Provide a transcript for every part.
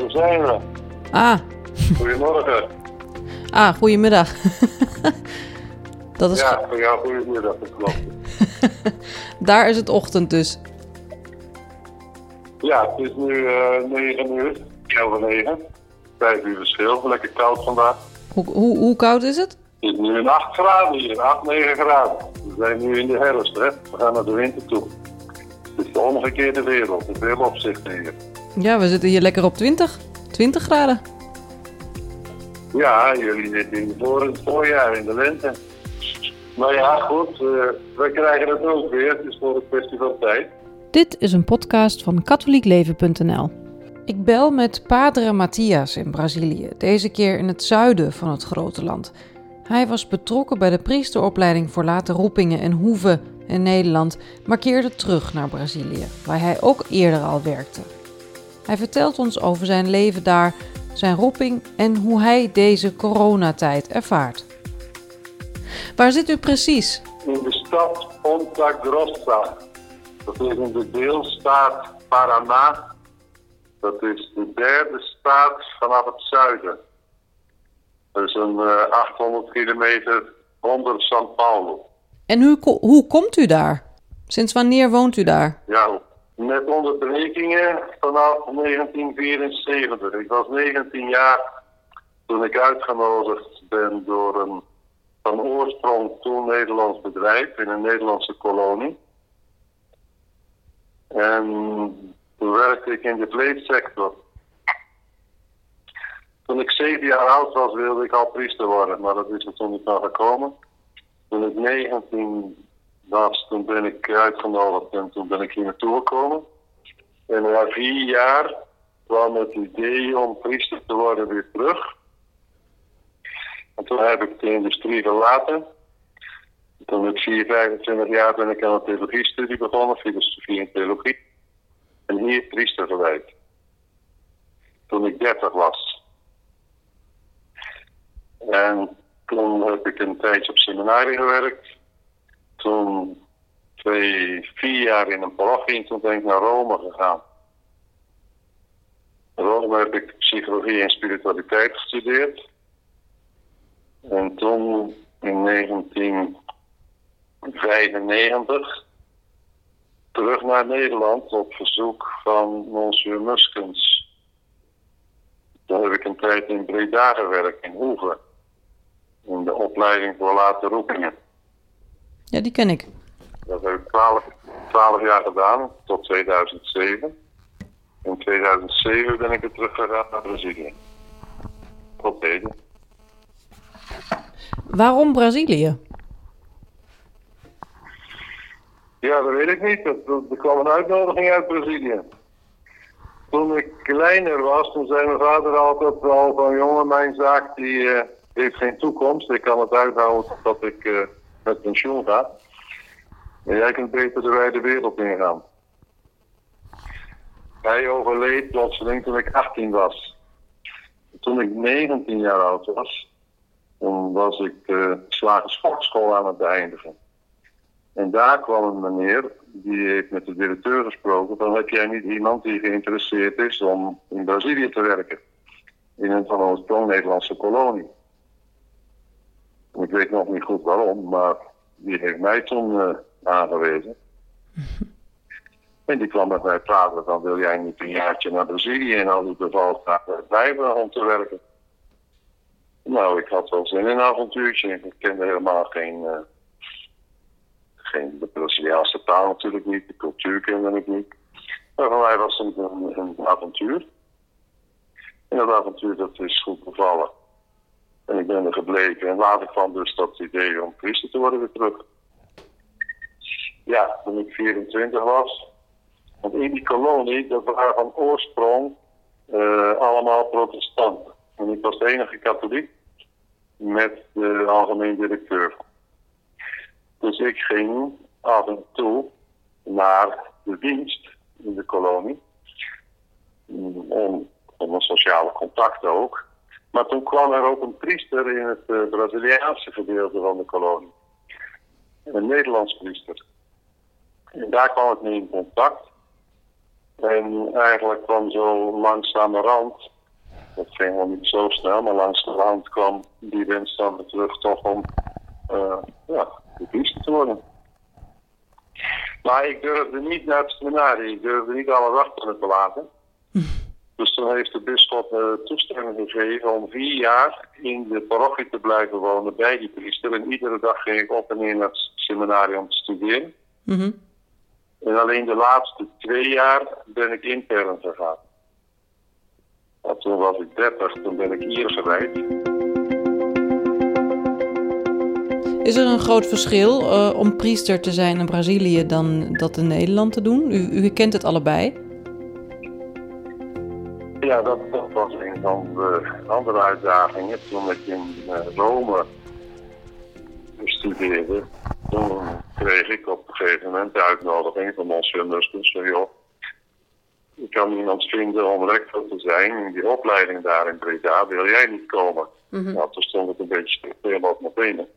daar zijn we. Ah, Goedemorgen. ah goedemiddag. dat is, Ja, jou goedemiddag, dat klopt. Daar is het ochtend dus. Ja, het is nu eh 9 uur, over 9. 5 uur verschil, lekker koud vandaag. Hoe, hoe, hoe koud is het? Het is nu een 8 graden hier, 8, 9 graden. We zijn nu in de herfst, hè. We gaan naar de winter toe. Het is de omgekeerde wereld, in veel opzichten hier. Ja, we zitten hier lekker op 20. 20 graden. Ja, jullie zitten in, voor het voorjaar, in de lente. Maar ja, goed, eh, we krijgen het ook weer. Het is voor een kwestie van tijd. Dit is een podcast van katholiekleven.nl. Ik bel met Padre Matthias in Brazilië, deze keer in het zuiden van het grote land. Hij was betrokken bij de priesteropleiding voor late roepingen en hoeven in Nederland, maar keerde terug naar Brazilië, waar hij ook eerder al werkte. Hij vertelt ons over zijn leven daar, zijn roeping en hoe hij deze coronatijd ervaart. Waar zit u precies? In de stad Ponta Grossa. Dat is in de deelstaat Paraná. Dat is de derde staat vanaf het zuiden. Dat is een eh, 800 kilometer onder São Paulo. En hoe, hoe komt u daar? Sinds wanneer woont u daar? Ja, met onderbrekingen vanaf 1974. Ik was 19 jaar toen ik uitgenodigd ben door een van oorsprong toen Nederlands bedrijf in een Nederlandse kolonie. En toen werkte ik in de vleessector. Toen ik zeven jaar oud was wilde ik al priester worden, maar dat is er toen niet van gekomen. Toen ik 19 toen ben ik uitgenodigd en toen ben ik hier naartoe gekomen. En na vier jaar kwam het idee om priester te worden weer terug. En toen heb ik de industrie verlaten. Toen ik 4, 25 jaar ben ik aan een theologiestudie begonnen, filosofie en theologie. En hier priester gewijd. Toen ik 30 was. En toen heb ik een tijdje op seminarie gewerkt. Toen twee, vier jaar in een parochie en toen ben ik naar Rome gegaan. In Rome heb ik psychologie en spiritualiteit gestudeerd. En toen in 1995 terug naar Nederland op verzoek van Monsieur Muskens. Toen heb ik een tijd in Breda gewerkt, in Hoeve. In de opleiding voor late roepingen. Ja, die ken ik. Dat heb ik 12, 12 jaar gedaan, tot 2007. In 2007 ben ik weer teruggegaan naar Brazilië. Tot heden. Waarom Brazilië? Ja, dat weet ik niet. Er, kwam een uitnodiging uit Brazilië. Toen ik kleiner was, toen zei mijn vader altijd al van jongen, mijn zaak die eh, heeft geen toekomst. Ik kan het uithouden totdat ik eh, met pensioen ga. En jij kunt beter de wijde wereld ingaan. Hij overleed plotseling toen ik 18 was. Toen ik 19 jaar oud was, toen was ik uh, slagen sportschool aan het beëindigen. En daar kwam een meneer, die heeft met de directeur gesproken, van heb jij niet iemand die geïnteresseerd is om in Brazilië te werken? In een van oorsprong Nederlandse kolonie. Ik weet nog niet goed waarom, maar die heeft mij toen uh, aangewezen. en die kwam met mij praten van wil jij niet een jaartje naar Brazilië en al die bevalt blijven om te werken. Nou, ik had wel zin in een avontuurtje. Ik kende helemaal geen, uh, geen de Braziliaanse taal natuurlijk niet, de cultuur kende ik niet. Maar voor mij was het een, een avontuur. En dat avontuur dat is goed bevallen. En ik ben er gebleven. En later kwam dus dat idee om priester te worden weer terug. Ja, toen ik 24 was. Want in die kolonie, dat waren van oorsprong uh, allemaal protestanten. En ik was de enige katholiek met de algemeen directeur. Dus ik ging af en toe naar de dienst in de kolonie. Om, om een sociale contact ook. Maar toen kwam er ook een priester in het uh, Braziliaanse gedeelte van de kolonie. Een Nederlands priester. En daar kwam ik mee in contact. En eigenlijk kwam zo rand, dat ging wel niet zo snel, maar langs de rand kwam die wens dan terug toch om uh, ja, de priester te worden. Maar ik durfde niet naar het seminarie, ik durfde niet alle wachten te laten. Dus toen heeft de bisschop uh, toestemming gegeven om vier jaar in de parochie te blijven wonen bij die priester. En iedere dag ging ik op en neer naar het seminarium te studeren. Mhm. En alleen de laatste twee jaar ben ik intern gegaan. Want toen was ik 30, toen ben ik hier gewijd. Is er een groot verschil uh, om priester te zijn in Brazilië dan dat in Nederland te doen? U, u kent het allebei. Ja, dat, dat, was een van de andere uitdagingen toen ik in uh, Rome studeerde. Toen kreeg ik op een gegeven moment de uitnodiging van Monsieur Muskens van joh, ik kan iemand vinden om rector te zijn in die opleiding daar in Breda, wil jij niet komen? Mm -hmm. Nou, toen stond het een beetje veel op mijn benen.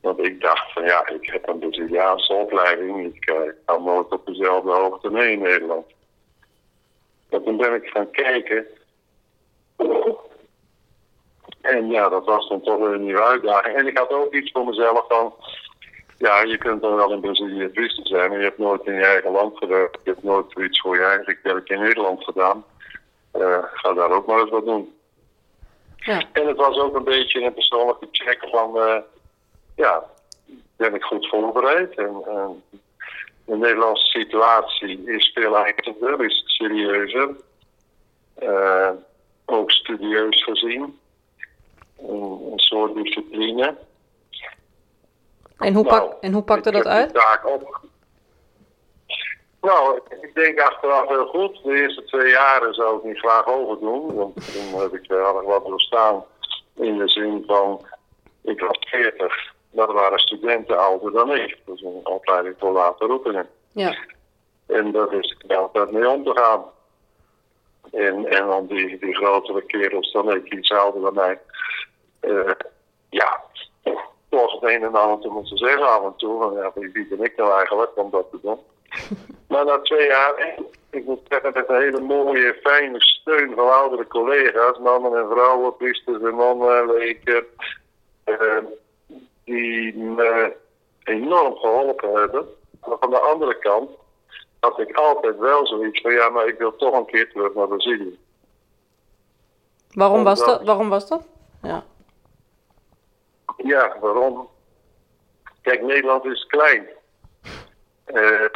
Want ik dacht van ja, ik heb een Braziliaanse opleiding, ik uh, kan nooit op dezelfde hoogte mee in Nederland. En toen ben ik gaan kijken. En ja, dat was dan toch een nieuwe uitdaging. En ik had ook iets voor mezelf van... Ja, je kunt dan wel in Brazilië priester zijn, maar je hebt nooit in je eigen land gewerkt. Je hebt nooit zoiets voor je eigen werk in Nederland gedaan. Uh, ga daar ook maar eens wat doen. Ja. En het was ook een beetje een persoonlijke check van... Uh, ja, ben ik goed voorbereid? En, de Nederlandse situatie is veel ernstiger, is serieuzer. Uh, ook studieus gezien. Een, een soort discipline. En hoe, pak, nou, en hoe pakte dat uit? Nou, ik denk achteraf heel goed. De eerste twee jaren zou ik niet graag overdoen. Want toen heb ik er wat doorstaan. In de zin van, ik was 40. Dat waren studenten ouder dan ik. Dus een opleiding voor later roepingen. Ja. En daar is altijd mee om te gaan. En, en dan die, die grotere kerels dan ik, iets ouder dan mij. Uh, ja, toch het een en ander te moeten zeggen af en toe. ja, wie ben ik nou eigenlijk om dat te doen? maar na twee jaar, ik moet zeggen, met een hele mooie, fijne steun van oudere collega's, mannen en vrouwen, priesters en mannen, leken, uh, die me enorm geholpen hebben. Maar van de andere kant had ik altijd wel zoiets van ja, maar ik wil toch een keer terug naar Brazilië. Waarom was dat? Waarom was dat? Ja. Ja, waarom? Kijk, Nederland is klein. En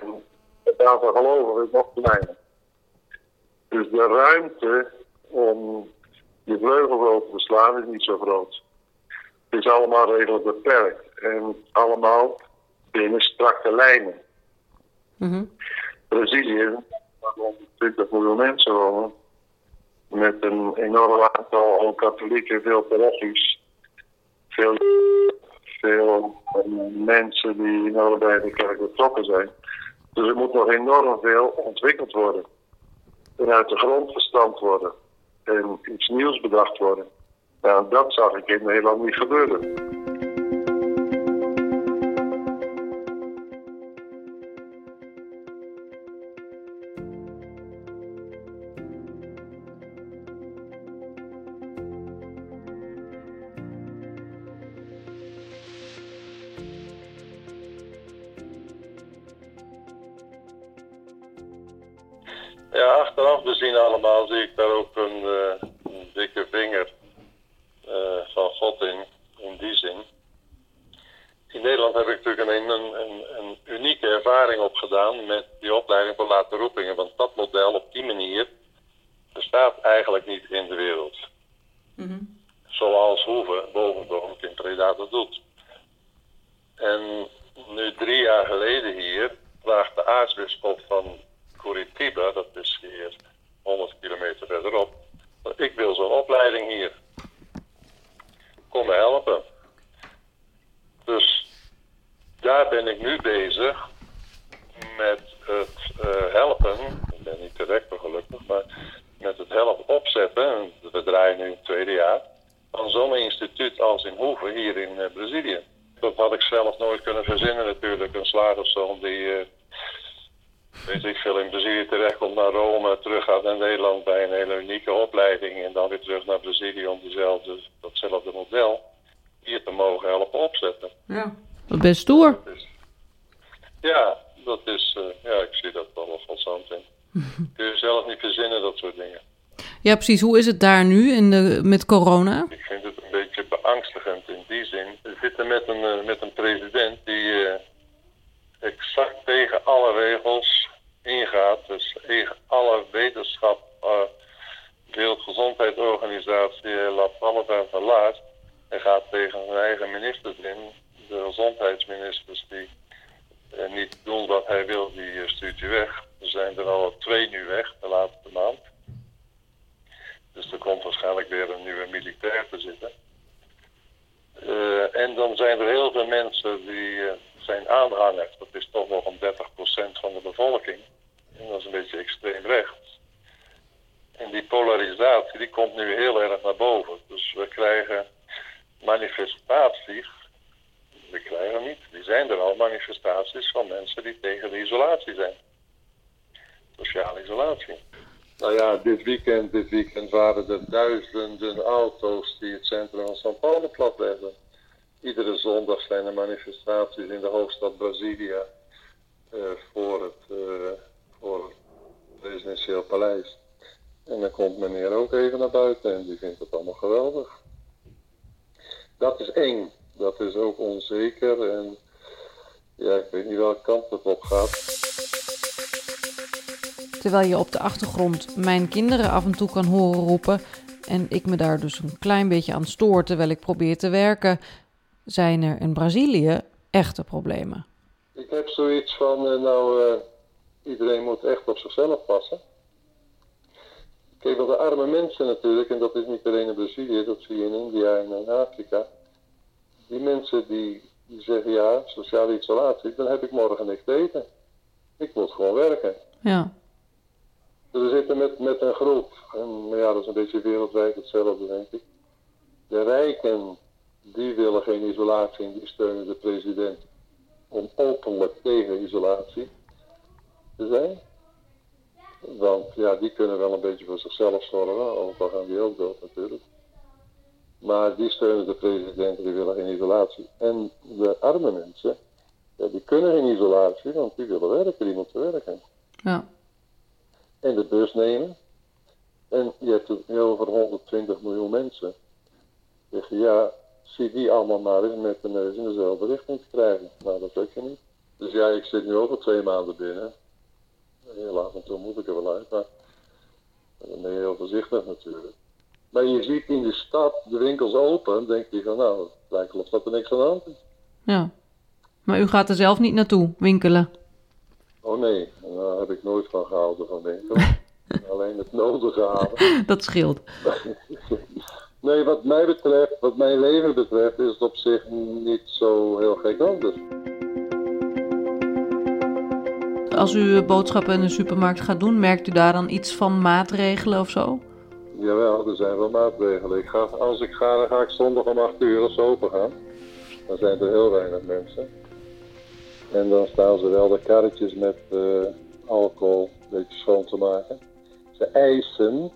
het aantal gelovigen is nog kleiner. Dus de ruimte om je vleugels open te slaan is niet zo groot. Het is allemaal redelijk beperkt. En allemaal binnen strakke lijnen. Mm Brazilië, waar 120 miljoen mensen wonen, met een enorm aantal katholieken, veel parochies, veel, veel mensen die in bij de kerk betrokken zijn. Dus er moet nog enorm veel ontwikkeld worden. En uit de grond gestampt worden. En iets nieuws bedacht worden. Nou, dat zag ik in Nederland niet gebeuren. Ja, achteraf bezien allemaal zie ik daar ook een, uh, een dikke vinger God in, in die zin. In Nederland heb ik natuurlijk een, een, een, unieke ervaring opgedaan met die opleiding voor late roepingen. Want dat model op die manier bestaat eigenlijk niet in de wereld. Mm -hmm. Zoals Hoeve boven in Preda dat doet. En nu drie jaar geleden hier vraagt de aartsbisschop van Curitiba, dat is hier 100 kilometer verderop. Ik wil zo'n opleiding hier. Kom me helpen. Dus daar ben ik nu bezig met het uh, helpen. Ik ben niet direct gelukkig, maar met het helpen opzetten. We draaien nu het tweede jaar. Van zo'n instituut als in Hoeve hier in uh, Brazilië. Dat had ik zelf nooit kunnen verzinnen natuurlijk. Een slagerszoon die, uh, weet ik veel, eventueel in Brazilië terechtkomt naar Rome, terug gaat naar Nederland bij een hele unieke opleiding en dan weer terug naar Brazilië om diezelfde, datzelfde model hier te mogen helpen opzetten. Dat best ja, dat is, uh, ja, ik zie dat wel nog wat zand in. Kun je zelf niet verzinnen, dat soort dingen. Ja, precies. Hoe is het daar nu in de, met corona? Ik vind het een beetje beangstigend in die zin. We zitten met een, uh, met een president die uh, exact tegen alle regels ingaat. Dus tegen alle wetenschap, uh, Wereldgezondheidsorganisatie, laat alles aan verlaat. Hij gaat tegen zijn eigen ministers in. De gezondheidsministers die niet doen wat hij wil, die stuurt hij weg. Er zijn er al twee nu weg de laatste maand. Dus er komt waarschijnlijk weer een nieuwe militair te zitten. Uh, en dan zijn er heel veel mensen die zijn aanhangers. Dat is toch nog een 30% van de bevolking. En dat is een beetje extreem rechts. En die polarisatie die komt nu heel erg naar boven. Dus we krijgen manifestaties. We krijgen niet. Die zijn er al manifestaties van mensen die tegen de isolatie zijn. Sociale isolatie. Nou ja, dit weekend, dit weekend waren er duizenden auto's die het centrum van São Paulo platlegden. Iedere zondag zijn er manifestaties in de hoofdstad Brasilia uh, voor, het, uh, voor presidentieel paleis. En dan komt meneer ook even naar buiten en die vindt het allemaal geweldig. Dat is eng, dat is ook onzeker en ja, ik weet niet welke kant het op gaat. Terwijl je op de achtergrond mijn kinderen af en toe kan horen roepen en ik me daar dus een klein beetje aan stoor terwijl ik probeer te werken, zijn er in Brazilië echte problemen. Ik heb zoiets van, uh, nou, uh, iedereen moet echt op zichzelf passen. Kijk, want de arme mensen natuurlijk, en dat is niet alleen in Brazilië, dat zie je in India en in Afrika. Die mensen die, die zeggen, ja, sociale isolatie, dan heb ik morgen niks te eten. Ik moet gewoon werken. Ja. We zitten met, met een groep, en ja, dat is een beetje wereldwijd hetzelfde, denk ik. De rijken, die willen geen isolatie en die steunen de president om openlijk tegen isolatie te zijn. Want ja, die kunnen wel een beetje voor zichzelf zorgen, ook al gaan die ook dood natuurlijk. Maar die steunen de president, die willen geen isolatie. En de arme mensen, die kunnen geen isolatie, want die willen werken, die moeten werken. Ja en de bus nemen. En je hebt over 120 miljoen mensen. Zeg je, ja, zie die allemaal maar eens met de neus in dezelfde richting te krijgen. Nou, dat lukt je niet. Dus ja, ik zit nu ook al twee maanden binnen. Heel af en toe moet ik er wel uit, maar dan ben je heel voorzichtig natuurlijk. Maar je ziet in de stad de winkels open, denk je van nou, het lijkt alsof dat er niks aan de hand is. Ja, maar u gaat er zelf niet naartoe winkelen? Oh nee, daar heb ik nooit van gehouden van winkelen. Alleen het nodige halen. Dat scheelt. nee, wat mij betreft, wat mijn leven betreft, is het op zich niet zo heel gek anders. Als u boodschappen in de supermarkt gaat doen, merkt u daar dan iets van maatregelen of zo? Jawel, er zijn wel maatregelen. Ik ga, als ik ga, dan ga ik zondag om 8 uur als open gaan. Dan zijn er heel weinig mensen. En dan staan ze wel de karretjes met uh, alcohol een beetje schoon te maken. Ze eisen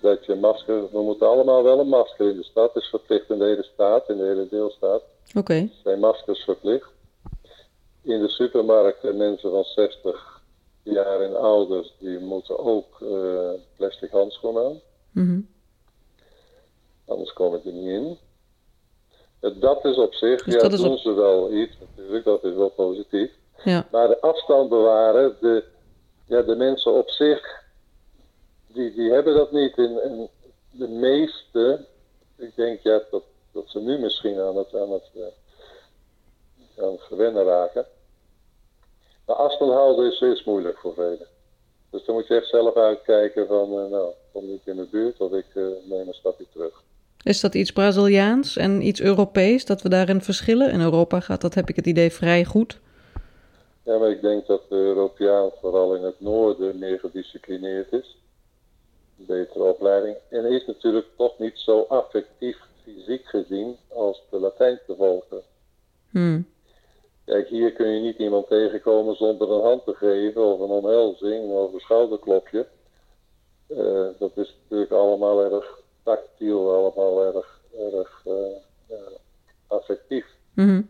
dat je masker, we moeten allemaal wel een masker in de stad, is verplicht in de hele staat, in de hele deelstaat. Oké. Okay. Zijn maskers verplicht. In de supermarkten mensen van 60 jaar en ouder, die moeten ook uh, plastic handschoenen aan. Mm -hmm. Anders komen die niet in. Dat is op zich, dus ja, doen op... ze wel iets natuurlijk, dat is wel positief. Ja. Maar de afstand bewaren, de, ja, de mensen op zich, die, die hebben dat niet. En, en de meeste, ik denk ja, dat, dat ze nu misschien aan het, aan het, uh, aan het gewennen raken. Maar afstand houden is, is moeilijk voor velen. Dus dan moet je echt zelf uitkijken van, uh, nou, kom niet in de buurt of ik uh, neem een stapje terug. Is dat iets Braziliaans en iets Europees, dat we daarin verschillen? In Europa gaat dat, heb ik het idee, vrij goed. Ja, maar ik denk dat de Europeaan vooral in het noorden meer gedisciplineerd is. Een betere opleiding. En is natuurlijk toch niet zo affectief fysiek gezien als de Latijnse volken. Hmm. Kijk, hier kun je niet iemand tegenkomen zonder een hand te geven of een omhelzing of een schouderklopje. Uh, dat is natuurlijk allemaal erg tactiel, allemaal erg, erg uh, affectief. Mhm.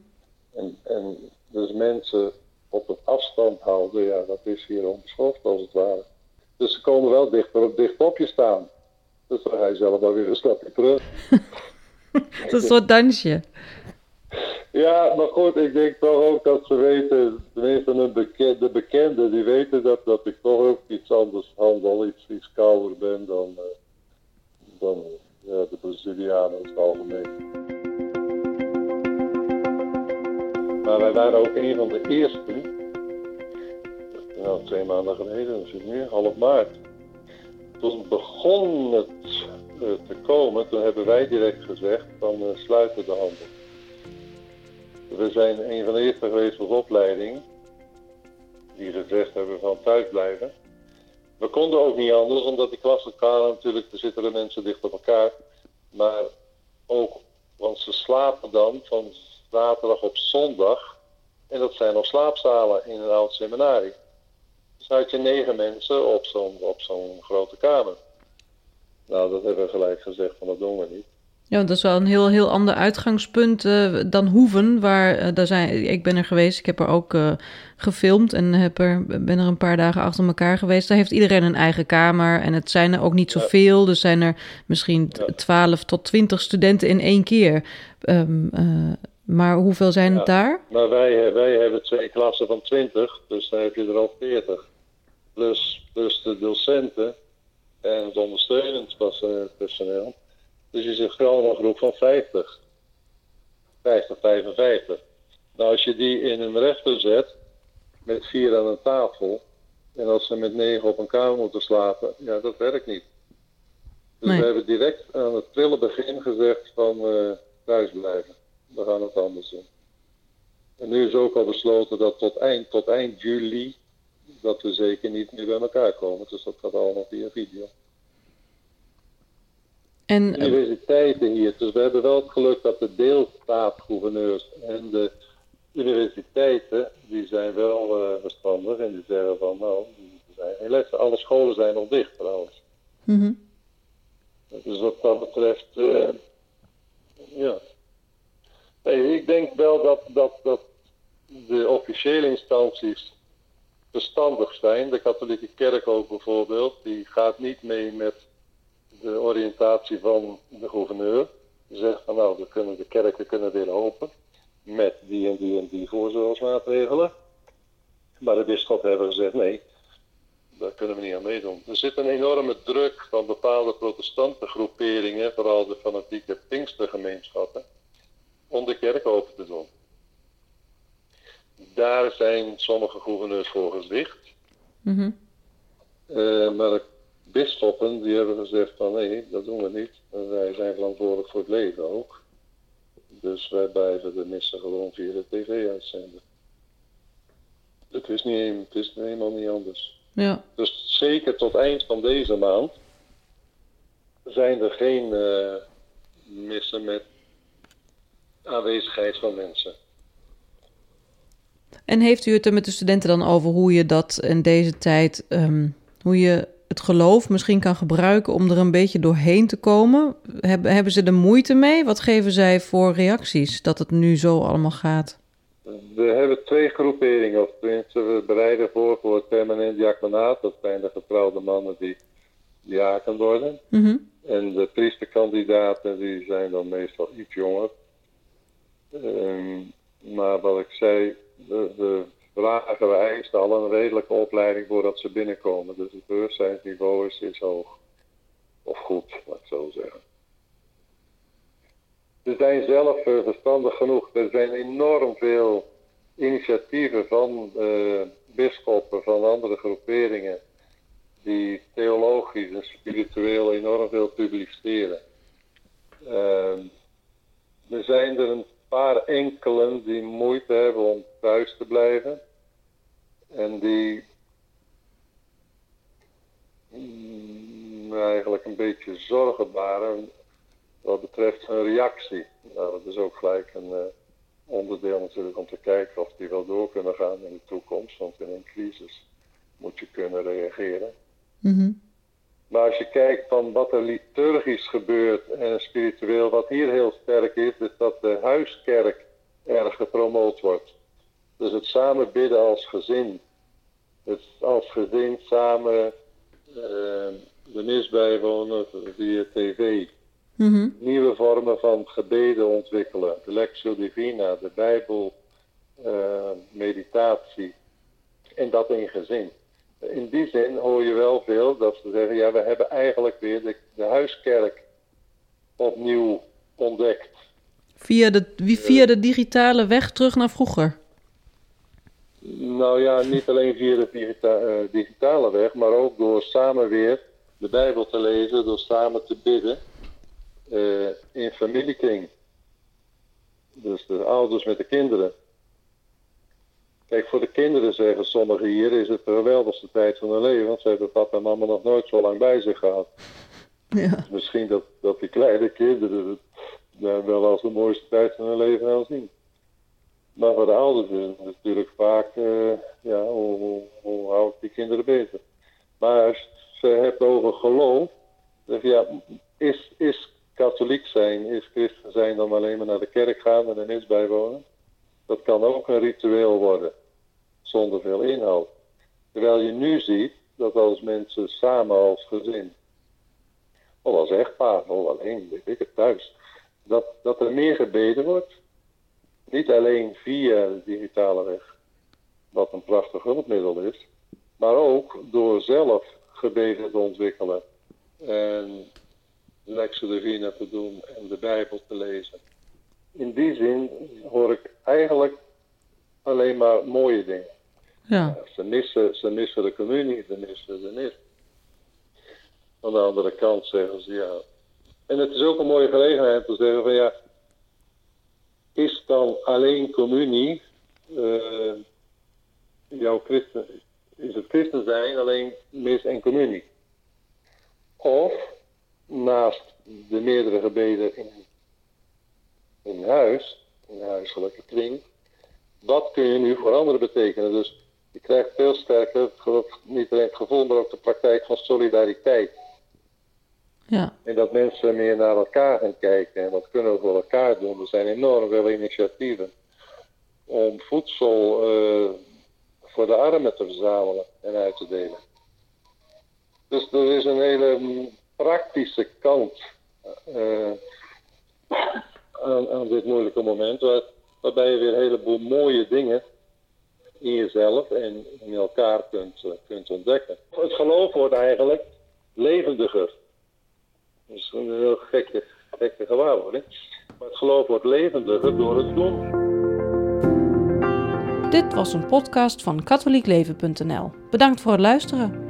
en, en dus mensen op een afstand houden, ja, dat is hier onbeschoft als het ware. Dus ze komen wel dichter op dicht op je staan. Dus dan ga je zelf wel weer een stapje terug. dat is een soort dansje. Ja, maar goed, ik denk toch ook dat ze weten, tenminste de, bekende, de bekenden, die weten dat, dat ik toch ook iets anders handel, iets, iets kouder ben dan, uh, ja, de Brazilianen in het algemeen. Maar wij waren ook een van de eerste, nou, twee maanden geleden, dus nu half maart. Toen begon het uh, te komen, toen hebben wij direct gezegd van uh, sluiten de handel. We zijn een van de eerste geweest als opleiding die gezegd hebben van thuis blijven. We konden ook niet anders, omdat die klaslokalen natuurlijk, er zitten de mensen dicht op elkaar. Maar ook, want ze slapen dan van zaterdag op zondag. En dat zijn nog slaapzalen in een oud seminarie. Dus had je negen mensen op zo'n op zo'n grote kamer. Nou, dat hebben we gelijk gezegd van dat doen we niet. Ja, dat is wel een heel, heel ander uitgangspunt uh, dan Hoeven. Waar, uh, daar zijn, ik ben er geweest, ik heb er ook uh, gefilmd en heb er, ben er een paar dagen achter elkaar geweest. Daar heeft iedereen een eigen kamer en het zijn er ook niet zoveel. Dus zijn er misschien ja. 12 tot 20 studenten in één keer. Um, maar hoeveel zijn het daar? Maar wij, wij hebben twee klassen van 20, dus dan heb je er al 40. Plus, plus de docenten en het ondersteunend personeel. Dus gewoon een groep van 50. 50, 55. Nou, als je die in een rechter zet, met vier aan een tafel, en als ze met negen op een kamer moeten slapen, ja, dat werkt niet. Dus nee. we hebben direct aan het prille begin gezegd van uh, thuis blijven. We gaan het anders doen. En nu is ook al besloten dat tot eind, tot eind juli, dat we zeker niet meer bij elkaar komen. Dus dat gaat allemaal via video. En, de universiteiten hier. Dus we hebben wel het geluk dat de deelstaatgouverneurs en de universiteiten, die zijn wel uh, verstandig en die zeggen van nou, zijn, alle scholen zijn nog dicht trouwens. Mm -hmm. Dus wat dat betreft, uh, ja. Nee, ik denk wel dat, dat, dat de officiële instanties verstandig zijn. De katholieke kerk ook bijvoorbeeld, die gaat niet mee met de oriëntatie van de gouverneur. Die zegt van nou, we kunnen, de kerken kunnen weer open met die en die en die voorzorgsmaatregelen. Maar de bisschop hebben gezegd nee, daar kunnen we niet aan meedoen. Er zit een enorme druk van bepaalde protestantengroeperingen, vooral de fanatieke Pinkstergemeenschappen, om de kerk open te doen. Daar zijn sommige gouverneurs voor gezwicht. Mm -hmm. uh, maar bisschoppen die hebben gezegd van nee, dat doen we niet. Wij zijn verantwoordelijk voor het leven ook. Dus wij blijven de missen gewoon via de tv uitzenden. Het is, niet, het is helemaal niet anders. Ja. Dus zeker tot eind van deze maand zijn er geen uh, missen met aanwezigheid van mensen. En heeft u het er met de studenten dan over hoe je dat in deze tijd, um, hoe je het geloof misschien kan gebruiken om er een beetje doorheen te komen? Hebben, hebben ze er moeite mee? Wat geven zij voor reacties dat het nu zo allemaal gaat? We hebben twee groeperingen, of tenminste we bereiden voor voor het permanent diaconaat. Dat zijn de getrouwde mannen die diaken worden. Mm -hmm. En de priesterkandidaten die zijn dan meestal iets jonger. Um, maar wat ik zei, de vragen we eisen al een redelijke opleiding voordat ze binnenkomen. Dus het bewustzijnsniveau is, is hoog. Of goed, laat ik zo zeggen. Ze zijn zelf uh, verstandig genoeg. Er zijn enorm veel initiatieven van uh, bisschoppen, van andere groeperingen, die theologisch en spiritueel enorm veel publiceren. Uh, er zijn er een paar enkelen die moeite hebben om thuis te blijven. En die mm, eigenlijk een beetje zorgen baren wat betreft hun reactie. Nou, dat is ook gelijk een, uh, onderdeel natuurlijk om te kijken of die wel door kunnen gaan in de toekomst. Want in een crisis moet je kunnen reageren. Mhm. Maar als je kijkt van wat er liturgisch gebeurt en spiritueel, wat hier heel sterk is, is dat de huiskerk erg gepromoot wordt. Dus het samen bidden als gezin. Het als gezin samen uh, de mis bijwonen via tv. Mhm. Nieuwe vormen van gebeden ontwikkelen. De Lectio Divina, de Bijbel, uh, meditatie. En dat in gezin. In die zin hoor je wel veel dat ze zeggen, ja, we hebben eigenlijk weer de, de huiskerk opnieuw ontdekt. Via de, via de digitale weg terug naar vroeger? Nou ja, niet alleen via de digita uh, digitale weg, maar ook door samen weer de Bijbel te lezen, door samen te bidden uh, in familiekring. Dus de ouders met de kinderen. Kijk, voor de kinderen zeggen sommigen hier is het de geweldigste tijd van hun leven, want ze hebben papa en mama nog nooit zo lang bij zich gehad. Ja. Misschien dat, dat die kleine kinderen het nou, wel als de mooiste tijd van hun leven gaan zien. Maar voor de ouders is natuurlijk vaak, uh, ja, hoe, hoe, hou ik die kinderen bezig? Maar als je hebt over geloof, ja, is, is katholiek zijn, is christen zijn dan alleen maar naar de kerk gaan en er is bijwonen? Dat kan ook een ritueel worden, zonder veel inhoud. Terwijl je nu ziet dat als mensen samen als gezin, of als echtpaar, of alleen, weet ik het, thuis, dat, dat er meer gebeden wordt. Niet alleen via de digitale weg, wat een prachtig hulpmiddel is, maar ook door zelf gebeden te ontwikkelen. En Lexo Divina te doen en de Bijbel te lezen. In die zin hoor ik eigenlijk alleen maar mooie dingen. Ja. Ze, missen, ze missen de communie, ze missen de nis. Aan de andere kant zeggen ze ja. En het is ook een mooie gelegenheid te zeggen van ja, is dan alleen communie uh, jouw christen, is het christen zijn alleen mis en communie? Of naast de meerdere gebeden in, in huis, in huiselijke kring, wat kun je nu voor anderen betekenen? Dus je krijgt veel sterker, niet alleen het gevoel, maar ook de praktijk van solidariteit. Ja. En dat mensen meer naar elkaar gaan kijken en wat kunnen we voor elkaar doen. Er zijn enorm veel initiatieven om voedsel uh, voor de armen te verzamelen en uit te delen. Dus er is een hele praktische kant uh, aan, dit moeilijke moment, waar, waarbij je weer een heleboel mooie dingen in jezelf en in elkaar kunt, uh, kunt ontdekken. Het geloof wordt eigenlijk levendiger. Dat is een heel gekke, gekke gewaarwording. Maar het geloof wordt levendiger door het doen. Dit was een podcast van katholiekleven.nl. Bedankt voor het luisteren.